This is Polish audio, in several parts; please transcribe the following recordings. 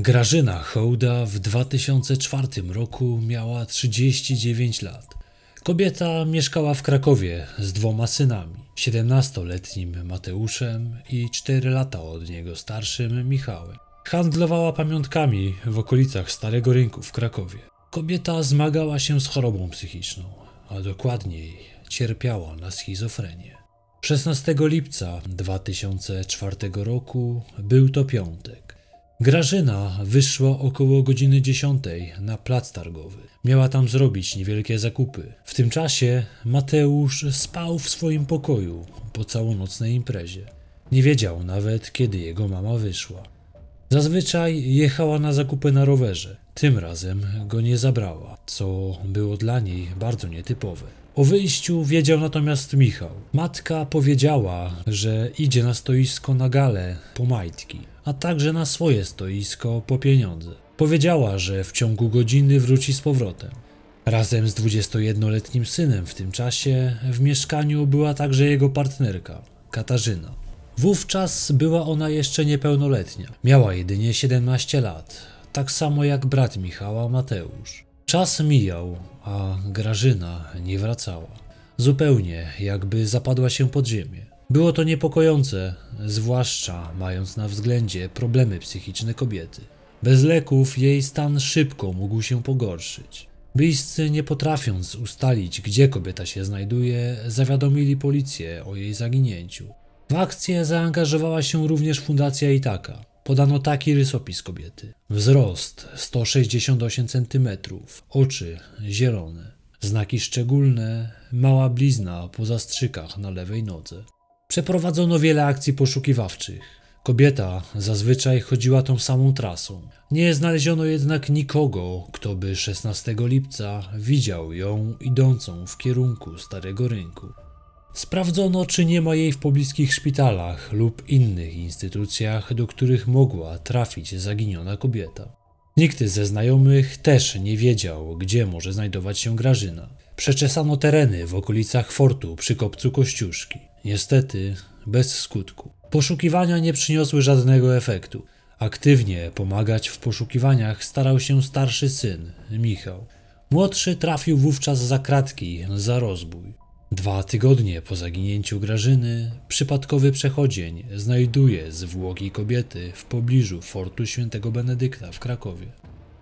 Grażyna Hołda w 2004 roku miała 39 lat. Kobieta mieszkała w Krakowie z dwoma synami, 17-letnim Mateuszem i 4 lata od niego starszym Michałem. Handlowała pamiątkami w okolicach Starego Rynku w Krakowie. Kobieta zmagała się z chorobą psychiczną, a dokładniej cierpiała na schizofrenię. 16 lipca 2004 roku był to piątek. Grażyna wyszła około godziny 10 na plac targowy. Miała tam zrobić niewielkie zakupy. W tym czasie Mateusz spał w swoim pokoju po całonocnej imprezie. Nie wiedział nawet, kiedy jego mama wyszła. Zazwyczaj jechała na zakupy na rowerze. Tym razem go nie zabrała, co było dla niej bardzo nietypowe. O wyjściu wiedział natomiast Michał. Matka powiedziała, że idzie na stoisko na galę po majtki, a także na swoje stoisko po pieniądze. Powiedziała, że w ciągu godziny wróci z powrotem. Razem z 21-letnim synem w tym czasie w mieszkaniu była także jego partnerka, Katarzyna. Wówczas była ona jeszcze niepełnoletnia. Miała jedynie 17 lat, tak samo jak brat Michała, Mateusz. Czas mijał, a Grażyna nie wracała. Zupełnie jakby zapadła się pod ziemię. Było to niepokojące, zwłaszcza mając na względzie problemy psychiczne kobiety. Bez leków jej stan szybko mógł się pogorszyć. Bliscy, nie potrafiąc ustalić, gdzie kobieta się znajduje, zawiadomili policję o jej zaginięciu. W akcję zaangażowała się również Fundacja Itaka. Podano taki rysopis kobiety. Wzrost 168 cm, oczy zielone, znaki szczególne, mała blizna po zastrzykach na lewej nodze. Przeprowadzono wiele akcji poszukiwawczych. Kobieta zazwyczaj chodziła tą samą trasą. Nie znaleziono jednak nikogo, kto by 16 lipca widział ją idącą w kierunku Starego Rynku. Sprawdzono, czy nie ma jej w pobliskich szpitalach lub innych instytucjach, do których mogła trafić zaginiona kobieta. Nikt ze znajomych też nie wiedział, gdzie może znajdować się Grażyna. Przeczesano tereny w okolicach fortu przy kopcu Kościuszki. Niestety bez skutku. Poszukiwania nie przyniosły żadnego efektu. Aktywnie pomagać w poszukiwaniach starał się starszy syn, Michał. Młodszy trafił wówczas za kratki za rozbój. Dwa tygodnie po zaginięciu Grażyny, przypadkowy przechodzień znajduje zwłoki kobiety w pobliżu fortu świętego Benedykta w Krakowie.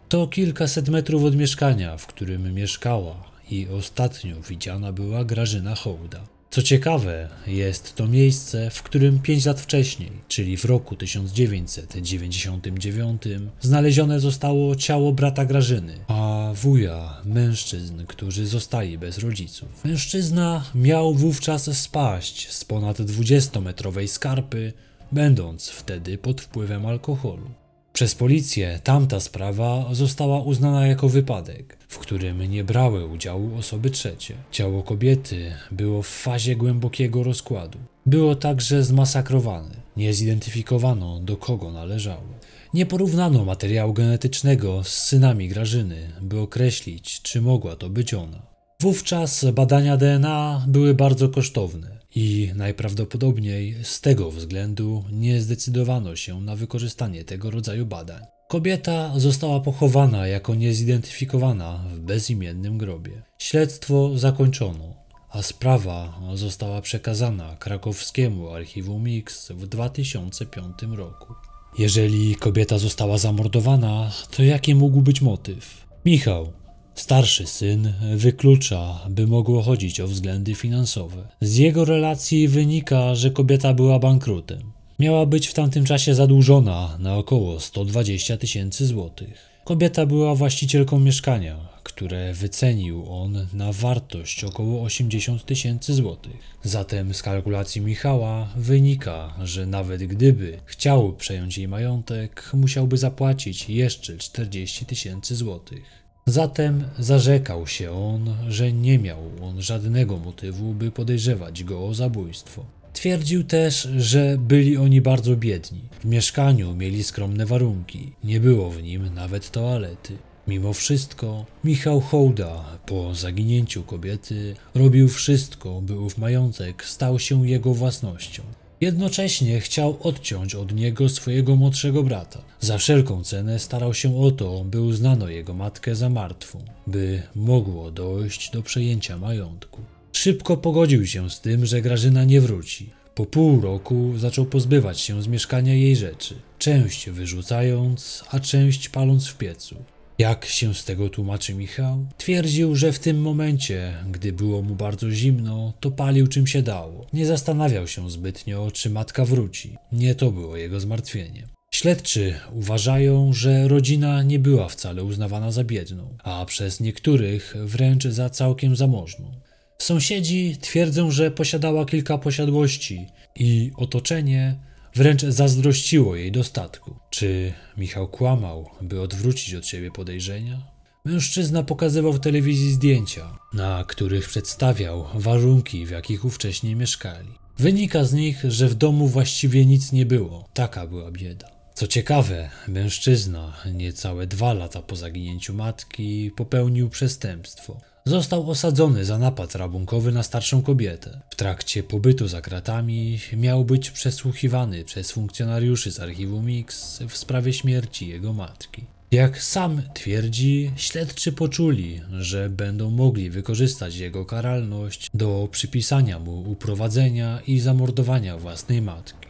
To kilkaset metrów od mieszkania, w którym mieszkała i ostatnio widziana była Grażyna Hołda. Co ciekawe, jest to miejsce, w którym pięć lat wcześniej, czyli w roku 1999, znalezione zostało ciało brata Grażyny, a wuja mężczyzn, którzy zostali bez rodziców. Mężczyzna miał wówczas spaść z ponad 20-metrowej skarpy, będąc wtedy pod wpływem alkoholu. Przez policję tamta sprawa została uznana jako wypadek, w którym nie brały udziału osoby trzecie. Ciało kobiety było w fazie głębokiego rozkładu. Było także zmasakrowane. Nie zidentyfikowano, do kogo należało. Nie porównano materiału genetycznego z synami Grażyny, by określić, czy mogła to być ona. Wówczas badania DNA były bardzo kosztowne i najprawdopodobniej z tego względu nie zdecydowano się na wykorzystanie tego rodzaju badań. Kobieta została pochowana jako niezidentyfikowana w bezimiennym grobie. Śledztwo zakończono, a sprawa została przekazana krakowskiemu archiwum Mix w 2005 roku. Jeżeli kobieta została zamordowana, to jaki mógł być motyw? Michał, Starszy syn wyklucza, by mogło chodzić o względy finansowe. Z jego relacji wynika, że kobieta była bankrutem. Miała być w tamtym czasie zadłużona na około 120 tysięcy złotych. Kobieta była właścicielką mieszkania, które wycenił on na wartość około 80 tysięcy złotych. Zatem z kalkulacji Michała wynika, że nawet gdyby chciał przejąć jej majątek, musiałby zapłacić jeszcze 40 tysięcy złotych. Zatem zarzekał się on, że nie miał on żadnego motywu, by podejrzewać go o zabójstwo. Twierdził też, że byli oni bardzo biedni. W mieszkaniu mieli skromne warunki, nie było w nim nawet toalety. Mimo wszystko, Michał Hołda po zaginięciu kobiety robił wszystko, by ów majątek stał się jego własnością. Jednocześnie chciał odciąć od niego swojego młodszego brata. Za wszelką cenę starał się o to, by uznano jego matkę za martwą, by mogło dojść do przejęcia majątku. Szybko pogodził się z tym, że Grażyna nie wróci. Po pół roku zaczął pozbywać się z mieszkania jej rzeczy, część wyrzucając, a część paląc w piecu. Jak się z tego tłumaczy Michał? Twierdził, że w tym momencie, gdy było mu bardzo zimno, to palił czym się dało. Nie zastanawiał się zbytnio, czy matka wróci. Nie to było jego zmartwienie. Śledczy uważają, że rodzina nie była wcale uznawana za biedną, a przez niektórych wręcz za całkiem zamożną. Sąsiedzi twierdzą, że posiadała kilka posiadłości i otoczenie wręcz zazdrościło jej dostatku. Czy Michał kłamał, by odwrócić od siebie podejrzenia? Mężczyzna pokazywał w telewizji zdjęcia, na których przedstawiał warunki, w jakich ówcześnie mieszkali. Wynika z nich, że w domu właściwie nic nie było. Taka była bieda. Co ciekawe, mężczyzna niecałe dwa lata po zaginięciu matki popełnił przestępstwo. Został osadzony za napad rabunkowy na starszą kobietę. W trakcie pobytu za kratami miał być przesłuchiwany przez funkcjonariuszy z archiwum X w sprawie śmierci jego matki. Jak sam twierdzi, śledczy poczuli, że będą mogli wykorzystać jego karalność do przypisania mu uprowadzenia i zamordowania własnej matki.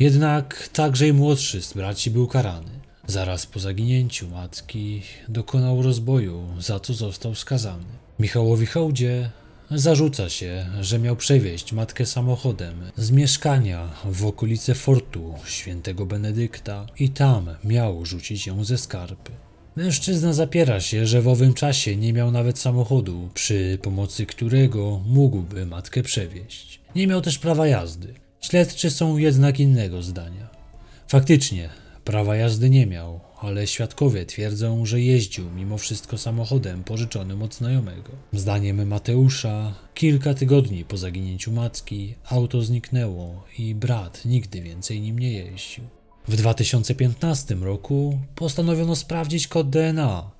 Jednak także i młodszy z braci był karany. Zaraz po zaginięciu matki dokonał rozboju, za co został skazany. Michałowi Hołdzie zarzuca się, że miał przewieźć matkę samochodem z mieszkania w okolice fortu świętego Benedykta i tam miał rzucić ją ze skarpy. Mężczyzna zapiera się, że w owym czasie nie miał nawet samochodu, przy pomocy którego mógłby matkę przewieźć. Nie miał też prawa jazdy. Śledczy są jednak innego zdania. Faktycznie, prawa jazdy nie miał, ale świadkowie twierdzą, że jeździł mimo wszystko samochodem pożyczonym od znajomego. Zdaniem Mateusza, kilka tygodni po zaginięciu matki, auto zniknęło i brat nigdy więcej nim nie jeździł. W 2015 roku postanowiono sprawdzić kod DNA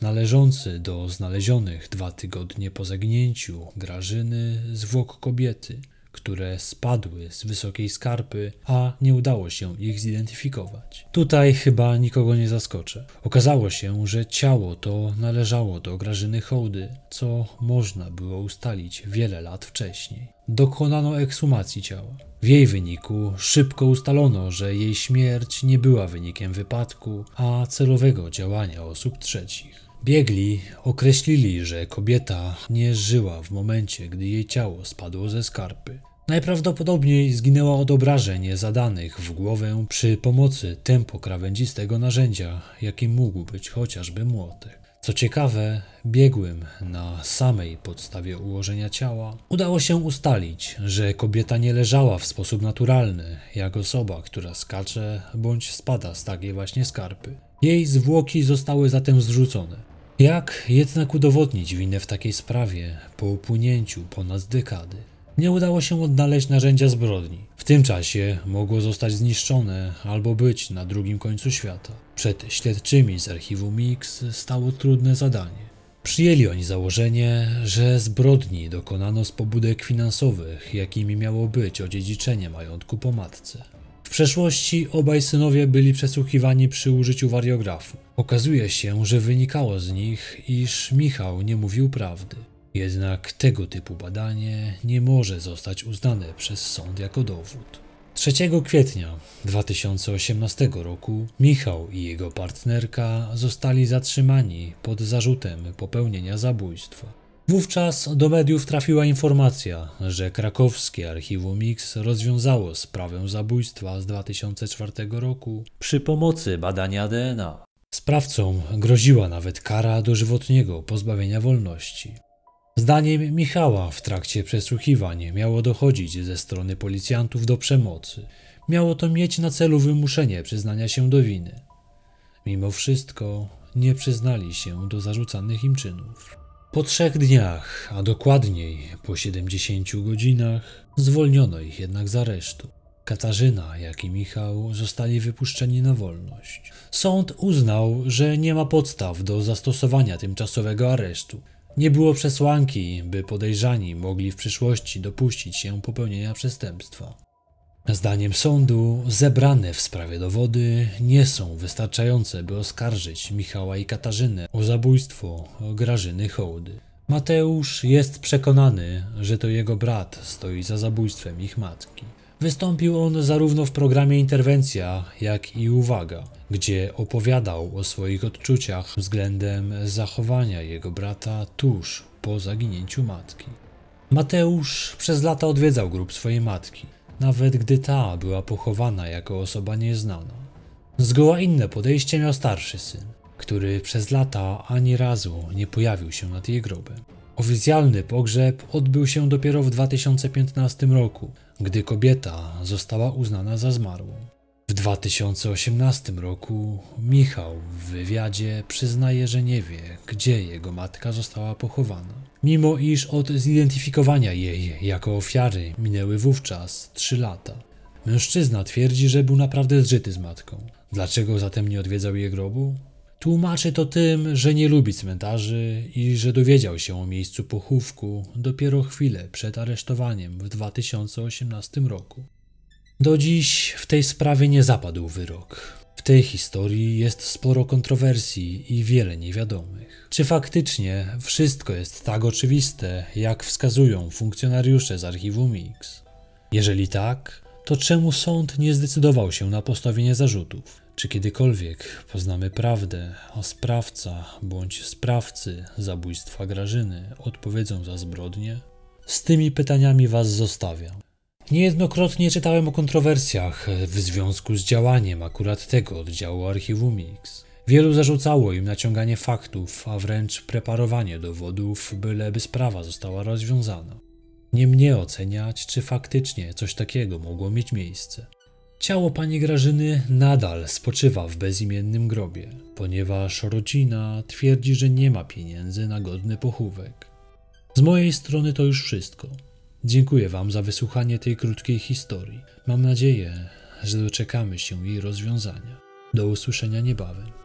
należący do znalezionych dwa tygodnie po zaginięciu Grażyny zwłok kobiety które spadły z wysokiej skarpy, a nie udało się ich zidentyfikować. Tutaj chyba nikogo nie zaskoczę. Okazało się, że ciało to należało do Grażyny Hołdy, co można było ustalić wiele lat wcześniej. Dokonano ekshumacji ciała. W jej wyniku szybko ustalono, że jej śmierć nie była wynikiem wypadku, a celowego działania osób trzecich. Biegli określili, że kobieta nie żyła w momencie, gdy jej ciało spadło ze skarpy. Najprawdopodobniej zginęła od obrażeń zadanych w głowę przy pomocy tempo krawędzistego narzędzia, jakim mógł być chociażby młotek. Co ciekawe, biegłym na samej podstawie ułożenia ciała udało się ustalić, że kobieta nie leżała w sposób naturalny, jak osoba, która skacze bądź spada z takiej właśnie skarpy. Jej zwłoki zostały zatem zrzucone. Jak jednak udowodnić winę w takiej sprawie po upłynięciu ponad dekady? Nie udało się odnaleźć narzędzia zbrodni. W tym czasie mogło zostać zniszczone albo być na drugim końcu świata. Przed śledczymi z archiwum Mix stało trudne zadanie. Przyjęli oni założenie, że zbrodni dokonano z pobudek finansowych, jakimi miało być odziedziczenie majątku po matce przeszłości obaj synowie byli przesłuchiwani przy użyciu wariografu. Okazuje się, że wynikało z nich, iż Michał nie mówił prawdy. Jednak tego typu badanie nie może zostać uznane przez sąd jako dowód. 3 kwietnia 2018 roku Michał i jego partnerka zostali zatrzymani pod zarzutem popełnienia zabójstwa. Wówczas do mediów trafiła informacja, że krakowskie archiwum X rozwiązało sprawę zabójstwa z 2004 roku przy pomocy badania DNA. Sprawcom groziła nawet kara dożywotniego pozbawienia wolności. Zdaniem Michała w trakcie przesłuchiwań miało dochodzić ze strony policjantów do przemocy. Miało to mieć na celu wymuszenie przyznania się do winy. Mimo wszystko nie przyznali się do zarzucanych im czynów. Po trzech dniach, a dokładniej po 70 godzinach, zwolniono ich jednak z aresztu. Katarzyna, jak i Michał zostali wypuszczeni na wolność. Sąd uznał, że nie ma podstaw do zastosowania tymczasowego aresztu. Nie było przesłanki, by podejrzani mogli w przyszłości dopuścić się popełnienia przestępstwa. Zdaniem sądu, zebrane w sprawie dowody nie są wystarczające, by oskarżyć Michała i Katarzynę o zabójstwo Grażyny Hołdy. Mateusz jest przekonany, że to jego brat stoi za zabójstwem ich matki. Wystąpił on zarówno w programie Interwencja, jak i Uwaga, gdzie opowiadał o swoich odczuciach względem zachowania jego brata tuż po zaginięciu matki. Mateusz przez lata odwiedzał grób swojej matki, nawet gdy ta była pochowana jako osoba nieznana. Zgoła inne podejście miał starszy syn, który przez lata ani razu nie pojawił się nad jej grobem. Oficjalny pogrzeb odbył się dopiero w 2015 roku, gdy kobieta została uznana za zmarłą. W 2018 roku Michał w wywiadzie przyznaje, że nie wie, gdzie jego matka została pochowana. Mimo iż od zidentyfikowania jej jako ofiary minęły wówczas 3 lata. Mężczyzna twierdzi, że był naprawdę zżyty z matką. Dlaczego zatem nie odwiedzał jej grobu? Tłumaczy to tym, że nie lubi cmentarzy i że dowiedział się o miejscu pochówku dopiero chwilę przed aresztowaniem w 2018 roku. Do dziś w tej sprawie nie zapadł wyrok. W tej historii jest sporo kontrowersji i wiele niewiadomych. Czy faktycznie wszystko jest tak oczywiste, jak wskazują funkcjonariusze z archiwum Mix? Jeżeli tak, to czemu sąd nie zdecydował się na postawienie zarzutów? Czy kiedykolwiek poznamy prawdę, a sprawca bądź sprawcy zabójstwa Grażyny odpowiedzą za zbrodnie? Z tymi pytaniami Was zostawiam. Niejednokrotnie czytałem o kontrowersjach w związku z działaniem akurat tego oddziału archiwum Mix. Wielu zarzucało im naciąganie faktów, a wręcz preparowanie dowodów, byleby sprawa została rozwiązana. Nie mnie oceniać, czy faktycznie coś takiego mogło mieć miejsce. Ciało pani Grażyny nadal spoczywa w bezimiennym grobie, ponieważ rodzina twierdzi, że nie ma pieniędzy na godny pochówek. Z mojej strony to już wszystko. Dziękuję Wam za wysłuchanie tej krótkiej historii. Mam nadzieję, że doczekamy się jej rozwiązania. Do usłyszenia niebawem.